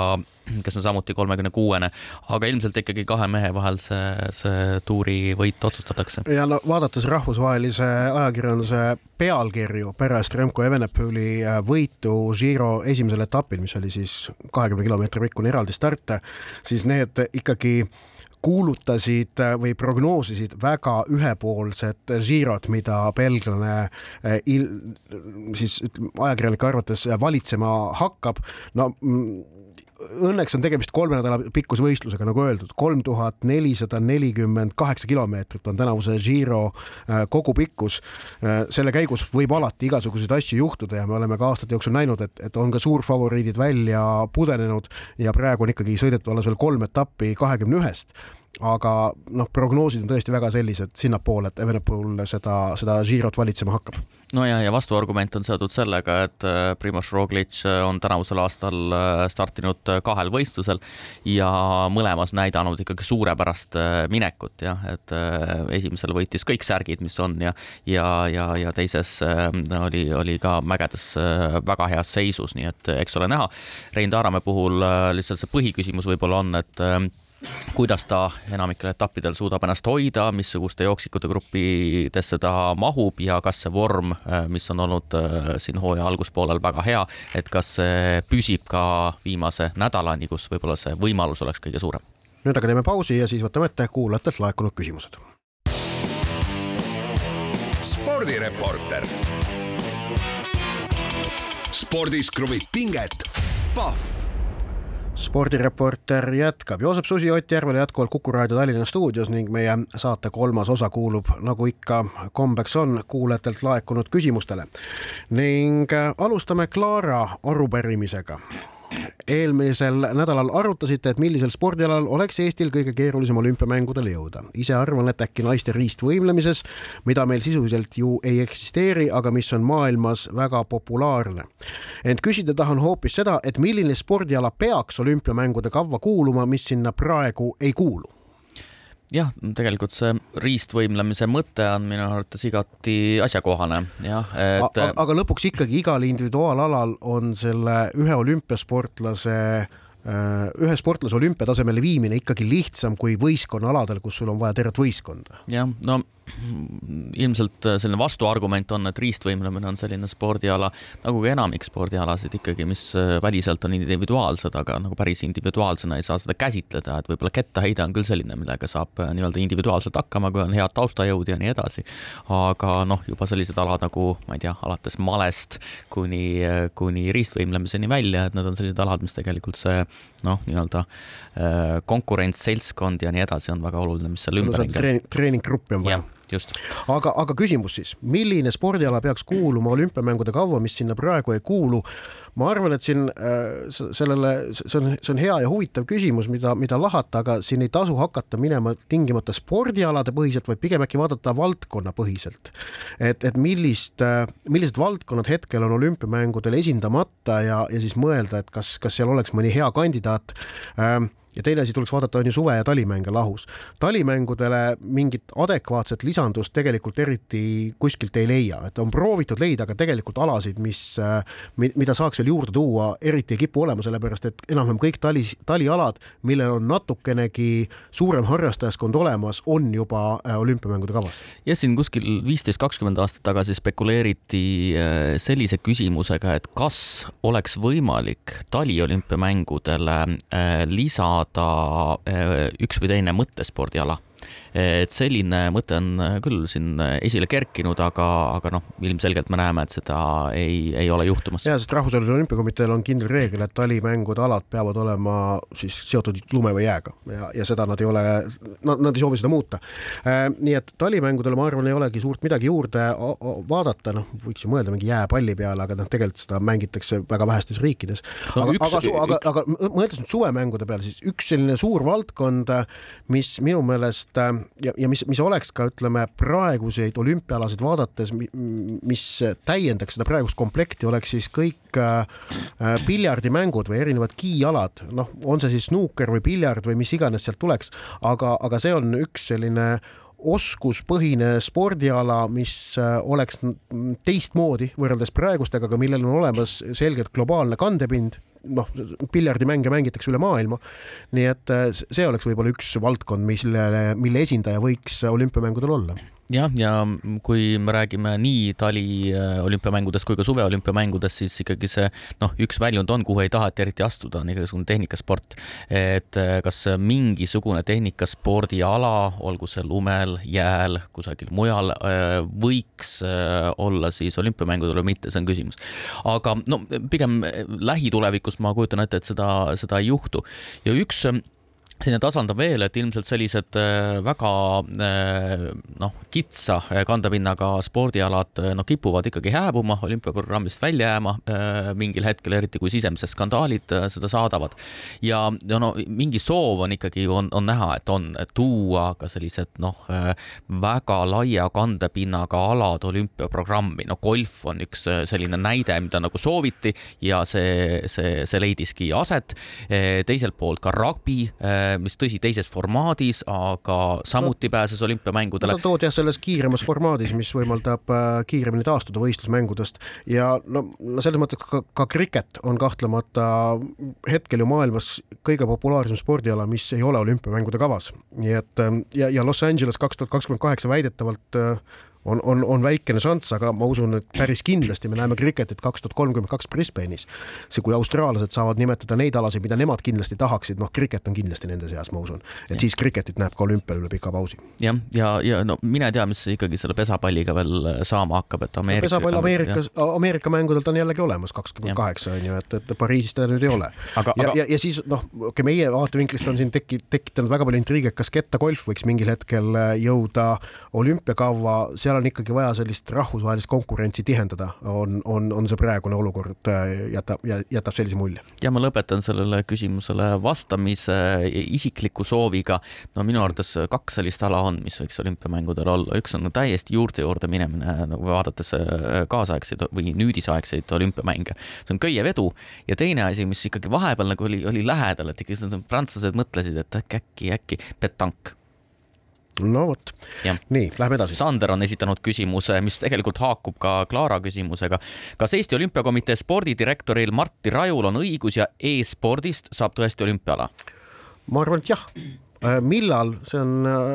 kes on samuti kolmekümne kuuene, aga ilmselt ikkagi kahe mehe vahel see, see tuuri võit otsustatakse. ja no vaadates rahvusvahelise ajakirjanduse pealkirju pärast Remco Evenepoeli äh, võitu Giro esimesel etapil, mis oli siis kahekümne kilomeetri pikkune eraldi start, siis need ikkagi kuulutasid äh, või prognoosisid väga ühepoolset Girot, mida belglane äh, il, siis ajakirjanike arvates valitsema hakkab. no mm, õnneks on tegemist kolme nädala pikkuse võistlusega, nagu öeldud, kolm tuhat nelisada nelikümmend kaheksa kilomeetrit on tänavuse Giro äh, kogupikkus. Äh, selle käigus võib alati igasuguseid asju juhtuda ja me oleme ka aastate jooksul näinud, et, et on ka suurfavoriidid välja pudenenud ja praegu on ikkagi sõidetud alles veel kolm etappi kahekümne ühest aga noh, prognoosid on tõesti väga sellised sinnapoole, et Evenepoel seda, seda Girot valitsema hakkab no ja, ja vastuargument on seotud sellega, et äh, Primož Roglic äh, on tänavusel aastal äh, startinud kahel võistlusel ja mõlemas näidanud ikkagi suurepärast minekut jah, et esimesel võitis kõik särgid, mis on ja ja, ja, ja teises oli, oli ka mägedes väga heas seisus, nii et eks ole näha. Rein Taaramäe puhul lihtsalt see põhiküsimus võib-olla on, et kuidas ta enamikel etappidel suudab ennast hoida, missuguste jooksikute gruppidesse ta mahub ja kas see vorm, äh, mis on olnud äh, siin hooaja alguspoolel väga hea, et kas see püsib ka viimase nädalani, kus võib-olla see võimalus oleks kõige suurem. nüüd aga teeme pausi ja siis võtame ette kuulajatelt laekunud küsimused. spordireporter. spordis kruvib pinget, Pahv spordireporter jätkab. Joosep Susi Ott Järvel jätkuvalt Kuku raadio Tallinna stuudios ning meie saate kolmas osa kuulub, nagu ikka kombeks on, kuulajatelt laekunud küsimustele. ning alustame Klaara arupärimisega eelmisel nädalal arutasite, et millisel spordialal oleks Eestil kõige keerulisem olümpiamängudele jõuda. ise arvan, et äkki naiste riistvõimlemises, mida meil sisuliselt ju ei eksisteeri, aga mis on maailmas väga populaarne. ent küsida tahan hoopis seda, et milline spordiala peaks olümpiamängude kavva kuuluma, mis sinna praegu ei kuulu jah, tegelikult see riistvõimlemise mõte on minu arvates igati asjakohane, jah, et. aga lõpuks ikkagi igal individuaalalal on selle ühe olümpiasportlase Äh, ühe sportlase olümpiatasemele viimine ikkagi lihtsam kui võistkonnaaladel, kus sul on vaja tervet võistkonda. jah, no ilmselt selline vastuargument on, et riistvõimlemine on selline spordiala nagu ka enamik spordialasid ikkagi, mis äh, väliselt on individuaalsed, aga nagu päris individuaalsena ei saa seda käsitleda, et võib-olla kettaheide on küll selline, millega saab äh, nii-öelda individuaalselt hakkama, kui on head taustajõud ja nii edasi. aga noh, juba sellised alad nagu ma ei tea, alates malest kuni, kuni riistvõimlemiseni välja, et need on sellised alad, mis tegelikult see noh, nii-öelda äh, konkurents, seltskond ja nii edasi on väga oluline, mis seal ümberringi treening, treeninggruppi on vaja just. aga, aga küsimus siis, milline spordiala peaks kuuluma olümpiamängude kavva, mis sinna praegu ei kuulu? ma arvan, et siin äh, sellele, see on, see on hea ja huvitav küsimus, mida, mida lahata, aga siin ei tasu hakata minema tingimata spordialade põhiselt, vaid pigem äkki vaadata valdkonnapõhiselt. et, et millist, äh, millised valdkonnad hetkel on olümpiamängudel esindamata ja, ja siis mõelda, et kas, kas seal oleks mõni hea kandidaat ähm, ja teine asi tuleks vaadata, on ju suve- ja talimänge lahus. talimängudele mingit adekvaatset lisandust tegelikult eriti kuskilt ei leia, et on proovitud leida, aga tegelikult alasid, mis, mida saaks veel juurde tuua, eriti ei kipu olema, sellepärast et enam-vähem kõik tali, talialad, millel on natukenegi suurem harrastajaskond olemas, on juba äh, olümpiamängude kavas. jah, siin kuskil viisteist, kakskümmend aastat tagasi spekuleeriti äh, sellise küsimusega, et kas oleks võimalik taliolümpiamängudele äh, saada eh, üks või teine mõttespordiala et selline mõte on äh, küll siin äh, esile kerkinud, aga, aga noh, ilmselgelt me näeme, et seda ei, ei ole juhtumas. ja, sest Rahvusvahelisel Olümpiakomiteel on kindel reegel, et talimängude alad peavad olema siis seotud lume või jääga ja, ja seda nad ei ole, nad, nad ei soovi seda muuta. Äh, nii et talimängudele, ma arvan, ei olegi suurt midagi juurde vaadata, noh, võiks ju mõelda mingi jääpalli peale, aga noh, tegelikult seda mängitakse väga vähestes riikides. aga no,, aga, aga, aga, aga mõeldes nüüd suvemängude peale, siis üks selline suur valdkond, mis minu meelest äh, ja, ja mis, mis oleks ka ütleme praeguseid olümpiaalasid vaadates, mis täiendaks seda praegust komplekti, oleks siis kõik äh, piljardimängud või erinevad kiialad, noh, on see siis snuuker või piljard või mis iganes sealt tuleks, aga, aga see on üks selline oskuspõhine spordiala, mis oleks teistmoodi võrreldes praegustega, aga millel on olemas selgelt globaalne kandepind noh, piljardimänge mängitakse üle maailma. nii et äh, see oleks võib-olla üks valdkond, millele, mille esindaja võiks olümpiamängudel olla jah, ja kui me räägime nii tali äh, kui ka suveolümpiamängudest, siis ikkagi see noh, üks väljund on, kuhu ei taheta eriti astuda, on igasugune tehnikasport. et äh, kas mingisugune tehnikaspordiala, olgu see lumel, jääl, kusagil mujal, äh, võiks olla siis olümpiamängudel või mitte, see on küsimus. aga no pigem lähitulevikus ma kujutan ette, et seda, seda ei juhtu ja üks selline tasand on veel, et ilmselt sellised äh, väga äh, noh, kitsa äh, kandepinnaga spordialad noh, kipuvad ikkagi hääbuma, olümpiaprogrammist välja jääma mingil hetkel, eriti kui sisemised skandaalid seda saadavad. ja no mingi soov on ikkagi, on, on näha, et on et tuua ka sellised noh, väga laia kandepinnaga alad olümpiaprogrammi, no golf on üks selline näide, mida nagu sooviti ja see, see, see leidiski aset. teiselt poolt ka rugby mis tõsi, teises formaadis, aga samuti no, pääses olümpiamängudele no,. toodi jah selles kiiremas formaadis, mis võimaldab äh, kiiremini taastuda võistlusmängudest ja no, no selles mõttes ka, ka kriket on kahtlemata hetkel ju maailmas kõige populaarsem spordiala, mis ei ole olümpiamängude kavas. nii et ähm, ja, ja Los Angeles kaks tuhat kakskümmend kaheksa väidetavalt äh, on, on, on väikene šanss, aga ma usun, et päris kindlasti me näeme kriketit kaks tuhat kolmkümmend kaks Brisbane'is. see, kui austraallased saavad nimetada neid alasid, mida nemad kindlasti tahaksid, noh, kriket on kindlasti nende seas, ma usun, et ja. siis kriketit näeb ka olümpial üle pika pausi. jah, ja, ja, ja no mine tea, mis ikkagi selle pesapalliga veel saama hakkab, et Ameerika. pesapall Ameerikas, Ameerika mängudelt on jällegi olemas kakskümmend kaheksa on ju, et, et Pariisis ta nüüd ei ole. ja aga..., ja, ja siis noh, okei, meie vaatevinklist on siin teki-, tekitanud väga palju intriige, kas kettagolf võiks mingil hetkel jõuda olümpiakavva, seal on ikkagi vaja sellist rahvusvahelist konkurentsi tihendada, on, on, on see praegune olukord, äh, jätab, jätab sellise mulje. ja ma lõpetan sellele küsimusele vastamise isikliku sooviga. no minu arvates kaks sellist ala on, mis võiks olümpiamängudel olla, üks on täiesti juurte juurde minemine, nagu vaadates äh, kaasaegseid või nüüdisaegseid olümpiamänge. see on köievedu ja teine asi, mis ikkagi vahepeal nagu oli, oli lähedal, et ikkagi prantslased mõtlesid, et äkki, äkki, äkki petank no vot, nii, lähme edasi. Sander on esitanud küsimuse, mis tegelikult haakub ka Klaara küsimusega. kas Eesti Olümpiakomitee spordidirektoril Martti Rajul on õigus ja e-spordist saab tõesti olümpiaala? ma arvan, et jah äh, millal, see on äh,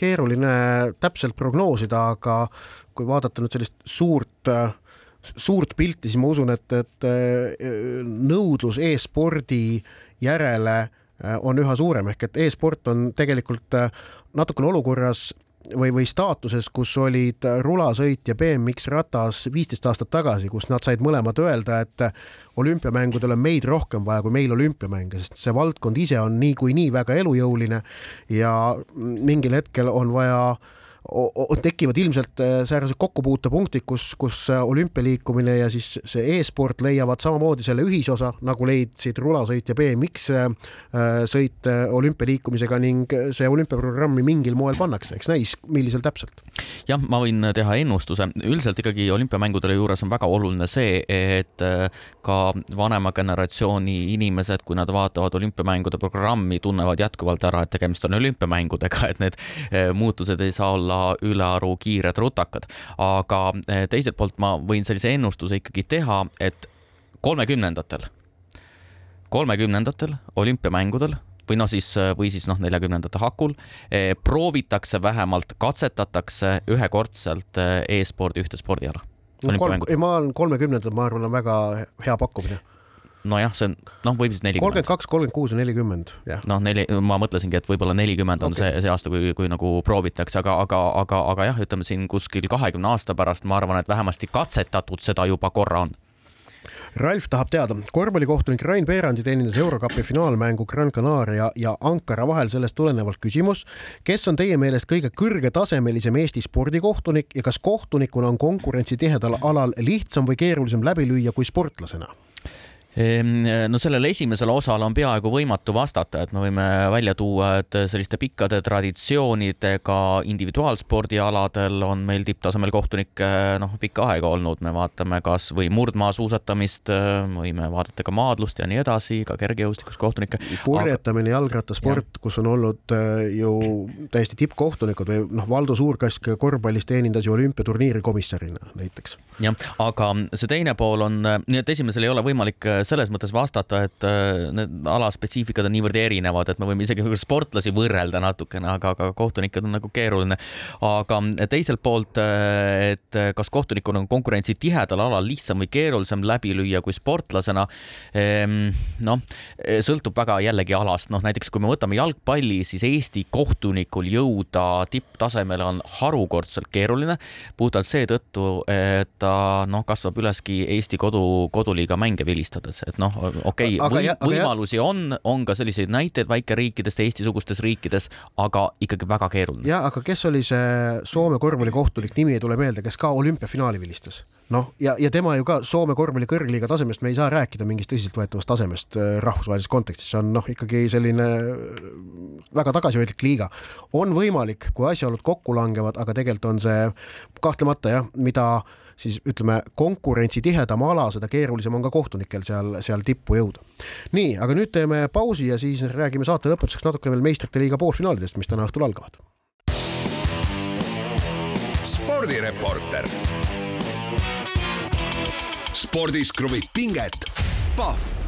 keeruline täpselt prognoosida, aga kui vaadata nüüd sellist suurt, äh, suurt pilti, siis ma usun, et, et nõudlus e-spordi järele on üha suurem ehk et e-sport on tegelikult natukene olukorras või, või staatuses, kus olid rulasõit ja BMX ratas viisteist aastat tagasi, kus nad said mõlemad öelda, et olümpiamängudel on meid rohkem vaja kui meil olümpiamänge, sest see valdkond ise on niikuinii nii väga elujõuline ja mingil hetkel on vaja äh, tekivad ilmselt äh, säärased kokkupuutepunktid, kus, kus äh, olümpialiikumine ja siis see e-sport leiavad samamoodi selle ühisosa, nagu leidsid rulasõit ja BMX äh, sõit olümpialiikumisega ning see olümpiaprogrammi mingil moel pannakse, eks näis, millisel täpselt. jah, ma võin teha ennustuse, üldiselt ikkagi olümpiamängudele juures on väga oluline see, et ka vanema generatsiooni inimesed, kui nad vaatavad olümpiamängude programmi, tunnevad jätkuvalt ära, et tegemist on olümpiamängudega, et need muutused ei saa olla olla ülearu kiired rutakad. aga eh, teiselt poolt ma võin sellise ennustuse ikkagi teha, et kolmekümnendatel, kolmekümnendatel olümpiamängudel või noh, siis või siis noh, neljakümnendate hakul eh, proovitakse vähemalt, katsetatakse ühekordselt eh, e-spordi ühte spordiala. No, ei, ma olen kolmekümnendad, ma arvan, on väga hea pakkumine nojah, see on, noh, võib siis nelikümmend. kolmkümmend kaks, kolmkümmend kuus ja nelikümmend, jah. noh, neli, ma mõtlesingi, et võib-olla nelikümmend on okay. see, see aasta, kui, kui nagu proovitakse, aga, aga, aga, aga jah, ütleme siin kuskil kahekümne aasta pärast, ma arvan, et vähemasti katsetatud seda juba korra on Ralf tahab teada, korvpallikohtunik Rain Veerandi teenindas Eurokapi finaalmängu Gran Canaria ja Ankara vahel sellest tulenevalt küsimus, kes on teie meelest kõige kõrgetasemelisem Eesti spordikohtunik ja kas kohtunikuna on konkurentsi tihedal alal lihtsam või keerulisem läbi lüüa kui sportlasena? Ehm, no sellele esimesele osale on peaaegu võimatu vastata, et me võime välja tuua, et selliste pikkade traditsioonidega individuaalspordialadel on meil tipptasemel kohtunikke noh, pikka aega olnud, me vaatame kas või murdmaasuusatamist, võime vaadata ka maadlust ja nii edasi, ka kergejõustikus kohtunikke. purjetamine aga..., jalgrattasport, kus on olnud äh, ju täiesti tippkohtunikud või noh, Valdo Suurkask korvpallis teenindas ju olümpiaturniiri komissarina näiteks. jah, aga see teine pool on, nii et esimesel ei ole võimalik selles mõttes vastata, et äh, need alaspetsiifikad on niivõrd erinevad, et me võime isegi sportlasi võrrelda natukene, aga, aga kohtunikud on nagu keeruline. aga teiselt poolt, äh, et kas kohtunikul on konkurentsi tihedal alal lihtsam või keerulisem läbi lüüa kui sportlasena. Ehm, noh, sõltub väga jällegi alast, noh näiteks kui me võtame jalgpalli, siis Eesti kohtunikul jõuda tipptasemele on harukordselt keeruline puhtalt seetõttu, et ta noh, kasvab üleski Eesti kodu, koduliiga mänge vilistades mõttes, et noh, okei okay, või, võimalusi on, on ka selliseid näiteid väikeriikidest, Eesti-sugustes riikides, aga ikkagi väga keeruline. ja aga kes oli see Soome korvpallikohtunik, nimi ei tule meelde, kes ka olümpiafinaali vilistas? noh, ja, ja tema ju ka Soome korvpalli kõrgliiga tasemest, me ei saa rääkida mingist tõsiseltvõetavast tasemest äh, rahvusvahelises kontekstis, see on noh, ikkagi selline äh, väga tagasihoidlik liiga. on võimalik, kui asjaolud kokku langevad, aga tegelikult on see kahtlemata jah, mida siis ütleme, konkurentsi tihedam ala, seda keerulisem on ka kohtunikel seal, seal tippu jõuda. nii, aga nüüd teeme pausi ja siis räägime saate lõpetuseks natuke veel meistrite liiga poolfinaalidest, mis täna õhtul algavad. spordireporter. spordis kruvib pinget, Pahv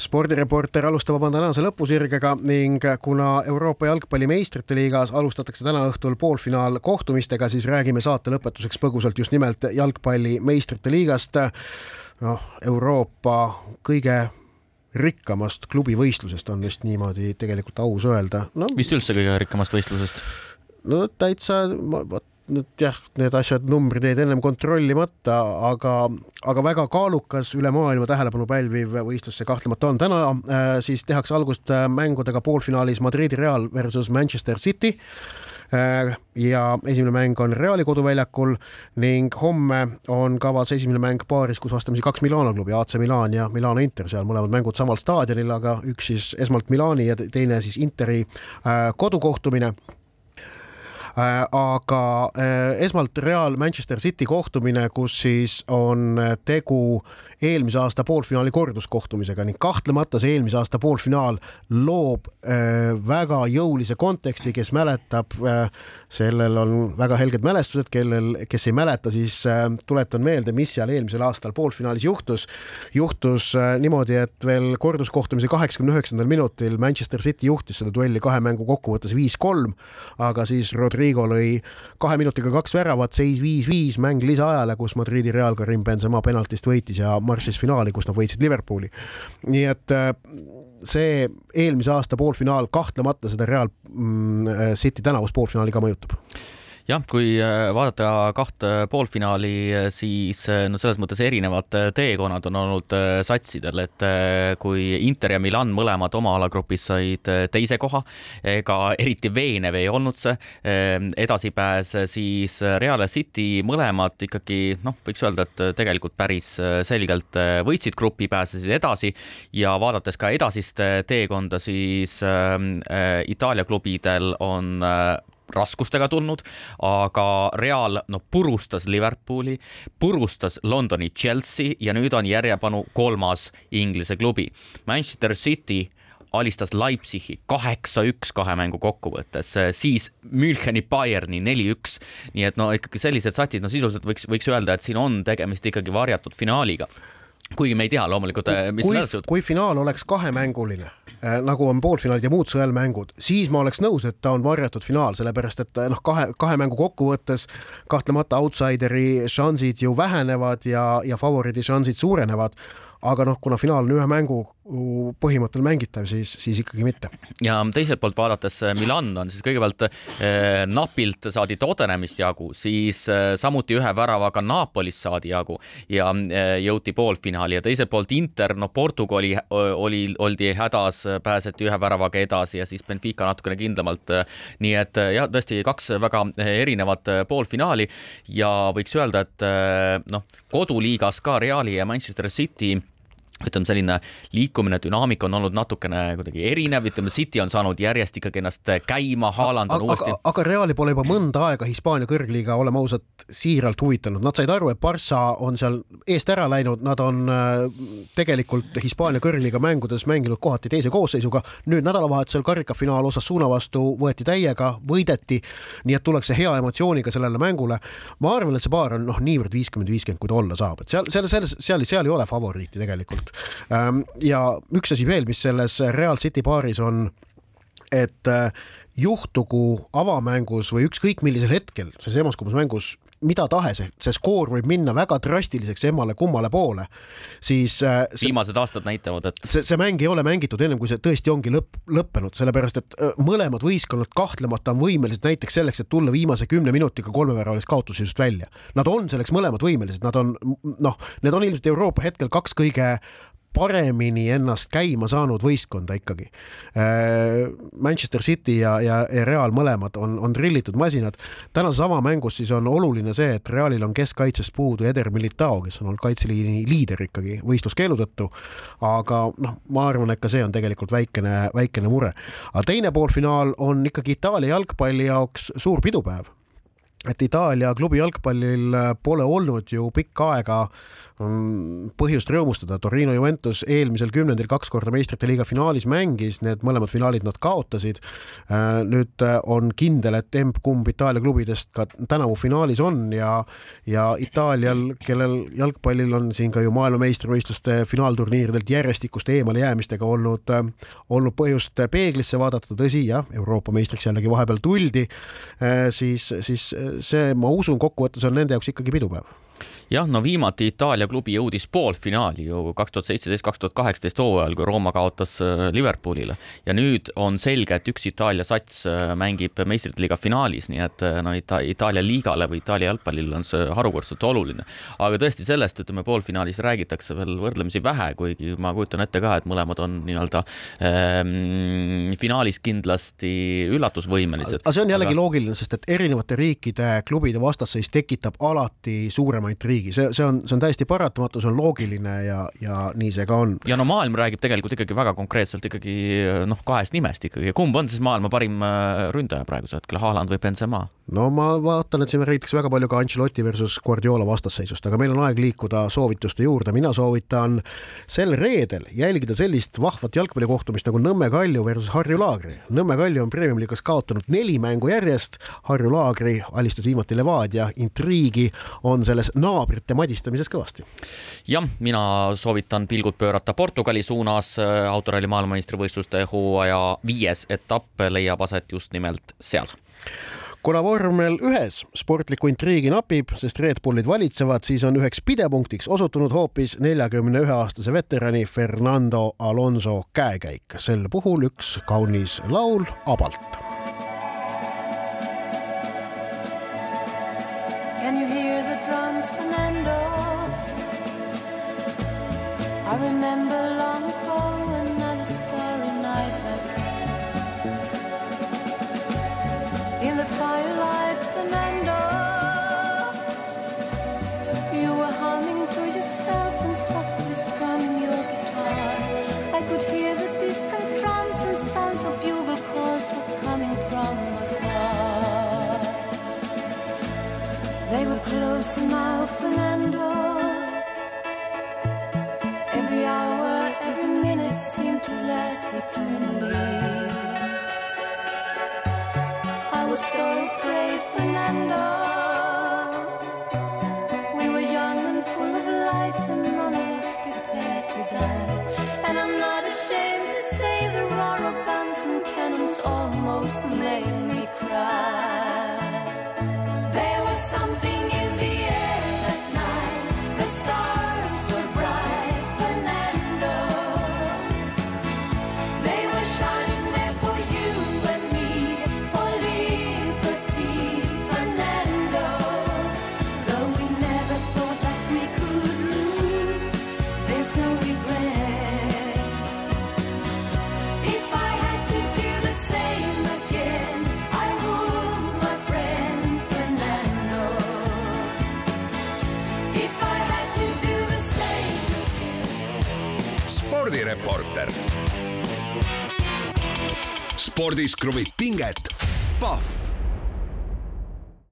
spordireporter alustab oma tänase lõpusirgega ning kuna Euroopa jalgpalli meistrite liigas alustatakse täna õhtul poolfinaalkohtumistega, siis räägime saate lõpetuseks põgusalt just nimelt jalgpalli meistrite liigast. noh, Euroopa kõige rikkamast klubivõistlusest on vist niimoodi tegelikult aus öelda no,. vist üldse kõige rikkamast võistlusest? no täitsa, vot nüüd jah, need asjad, numbrid jäid ennem kontrollimata, aga, aga väga kaalukas üle maailma tähelepanu pälviv võistlus see kahtlemata on. täna äh, siis tehakse algust äh, mängudega poolfinaalis Madridi Real versus Manchester City äh, ja esimene mäng on Reali koduväljakul ning homme on kavas esimene mäng paaris, kus vastamisi kaks Milano klubi, AC Milan ja Milano Inter, seal mõlemad mängud samal staadionil, aga üks siis esmalt Milani ja teine siis Interi kodukohtumine Äh, aga äh, esmalt Real Manchester City kohtumine, kus siis on tegu eelmise aasta poolfinaali korduskohtumisega ning kahtlemata see eelmise aasta poolfinaal loob äh, väga jõulise konteksti, kes mäletab, sellel on väga helged mälestused, kellel, kes ei mäleta, siis tuletan meelde, mis seal eelmisel aastal poolfinaalis juhtus. juhtus niimoodi, et veel korduskohtumise kaheksakümne üheksandal minutil Manchester City juhtis seda duelli kahe mängu kokkuvõttes viis-kolm, aga siis Rodrigo lõi kahe minutiga kaks väravat, seis viis-viis, mäng lisaajale, kus Madridi Real Karim Benzema penaltist võitis ja marssis finaali, kus nad võitsid Liverpooli. nii et äh, see eelmise aasta poolfinaal kahtlemata seda Real mm, City tänavust poolfinaali ka mõjutab jah, kui äh, vaadata kahte poolfinaali, äh, siis äh, no selles mõttes erinevad teekonnad on olnud satsidel, et kui Inter ja Milan mõlemad oma alagrupis said teise koha, ega eriti veenev ei olnud see edasipääs, siis Real City mõlemad ikkagi noh, võiks öelda, et tegelikult päris selgelt võitsid grupi, pääsesid edasi ja vaadates ka edasist teekonda, siis Itaalia klubidel on raskustega tulnud, aga Real no purustas Liverpooli, purustas Londoni Chelsea ja nüüd on järjepanu kolmas Inglise klubi. Manchester City alistas Leipzigi kaheksa-üks kahe mängu kokkuvõttes, siis Müncheni Bayerni neli-üks. nii et no ikkagi sellised satsid, no sisuliselt võiks, võiks öelda, et siin on tegemist ikkagi varjatud finaaliga kuigi me ei tea loomulikult, mis kui, kui finaal oleks kahemänguline äh, nagu on poolfinaalid ja muud sõelmängud, siis ma oleks nõus, et ta on varjatud finaal, sellepärast et äh, noh, kahe, kahe mängu kokkuvõttes kahtlemata outsideri šansid ju vähenevad ja, ja favoriidi šansid suurenevad. Aga noh, kuna finaal on ühe mängu põhimõttel mängitav, siis, siis ikkagi mitte. ja teiselt poolt vaadates eh, Milan on siis kõigepealt eh, napilt saadi Tottenhamist jagu, siis eh, samuti ühe väravaga Napolist saadi jagu ja eh, jõuti poolfinaali ja teiselt poolt Inter, no Portugali oli, oldi hädas, pääseti ühe väravaga edasi ja siis Benfica natukene kindlamalt. nii et eh, jah, tõesti kaks väga eh, erinevat poolfinaali ja võiks öelda, et noh, koduliigas ka Reali ja Manchester City ütleme, selline liikumine, dünaamika on olnud natukene kuidagi erinev, ütleme, City on saanud järjest ikkagi ennast käima, Haaland on uuesti. aga Reali pole juba mõnda aega Hispaania kõrgliiga, oleme ausad, siiralt huvitanud, nad said aru, et Barca on seal eest ära läinud, nad on äh, tegelikult Hispaania kõrgliiga mängudes mänginud kohati teise koosseisuga. nüüd nädalavahetusel karikafinaal Osasuna vastu võeti täiega, võideti, nii et tullakse hea emotsiooniga sellele mängule. ma arvan, et see paar on noh, niivõrd viiskümmend, viiskümmend, kui ta olla saab, et seal, seal, seal, seal, seal ei ole favoriiti tegelikult olnud. Ähm, ja üks asi veel, mis selles Real City baaris on, et äh, juhtugu avamängus või ükskõik millisel hetkel selles emaskumbas mängus mida tahes, see skoor võib minna väga drastiliseks emmale-kummale poole, siis äh, see, viimased aastad näitavad, et see, see mäng ei ole mängitud ennem, kui see tõesti ongi lõpp, lõppenud, sellepärast et äh, mõlemad võistkonnad kahtlemata on võimelised näiteks selleks, et tulla viimase kümne minutiga kolmeväravalist kaotusseisust välja. Nad on selleks mõlemad võimelised, nad on noh, need on ilmselt Euroopa hetkel kaks kõige paremini ennast käima saanud võistkonda ikkagi. Äh, Manchester City ja, ja, ja Real mõlemad on, on drillitud masinad. tänases avamängus siis on oluline see, et Realil on keskkaitsest puudu Eder Militao, kes on olnud kaitseliini liider ikkagi võistluskeelu tõttu. aga noh, ma arvan, et ka see on tegelikult väikene, väikene mure. aga teine poolfinaal on ikkagi Itaalia jalgpalli jaoks suur pidupäev et Itaalia klubi jalgpallil pole olnud ju pikka aega põhjust rõõmustada, Torino Juventus eelmisel kümnendil kaks korda meistrite liiga finaalis mängis, need mõlemad finaalid nad kaotasid. Äh, nüüd äh, on kindel, et emb-kumb Itaalia klubidest ka tänavu finaalis on ja, ja Itaalial, kellel jalgpallil on siin ka ju maailmameistrivõistluste finaalturniiridelt järjestikuste eemalejäämistega olnud, äh, olnud põhjust peeglisse vaadata, tõsi jah, Euroopa meistriks jällegi vahepeal tuldi, siis, siis see, ma usun, kokkuvõttes on nende jaoks ikkagi pidupäev jah, no viimati Itaalia klubi jõudis poolfinaali ju kaks tuhat seitseteist, kaks tuhat kaheksateist hooajal, kui Rooma kaotas äh, Liverpoolile ja nüüd on selge, et üks Itaalia sats äh, mängib meistrite liiga finaalis, nii et äh, no Ita Itaalia liigale või Itaalia jalgpallile on see harukordselt oluline. aga tõesti sellest, ütleme poolfinaalis räägitakse veel võrdlemisi vähe, kuigi ma kujutan ette ka, et mõlemad on nii-öelda ähm, finaalis kindlasti üllatusvõimelised. aga see on jällegi aga... loogiline, sest et erinevate riikide klubide vastasseis tekitab alati suuremaid riike riigi, see, see on, see on täiesti paratamatu, see on loogiline ja, ja nii see ka on. ja no maailm räägib tegelikult ikkagi väga konkreetselt ikkagi noh, kahest nimest ikkagi, kumb on siis maailma parim äh, ründaja praegusel hetkel, Haaland või Benzema? No ma vaatan, et siin räägitakse väga palju ka Ancelotti versus Guardiola vastasseisust, aga meil on aeg liikuda soovituste juurde, mina soovitan sel reedel jälgida sellist vahvat jalgpallikohtumist nagu Nõmme Kalju versus Harju Laagri. Nõmme Kalju on Premium-liigas kaotanud neli mängu järjest, Harju Laagri alistas viimati Levadia, intriigi on selles naabrite madistamises kõvasti. jah, mina soovitan pilgud pöörata Portugali suunas, autoralli maailmameistrivõistluste hooaja viies etapp leiab aset just nimelt seal kuna vormel ühes sportlikku intriigi napib, sest Red Bullid valitsevad, siis on üheks pidepunktiks osutunud hoopis neljakümne ühe aastase veterani Fernando Alonso käekäik, sel puhul üks kaunis laul Abalt. Can you hear the drums, Fernando? I remember spordireporter. spordis kruvib pinget, Pahv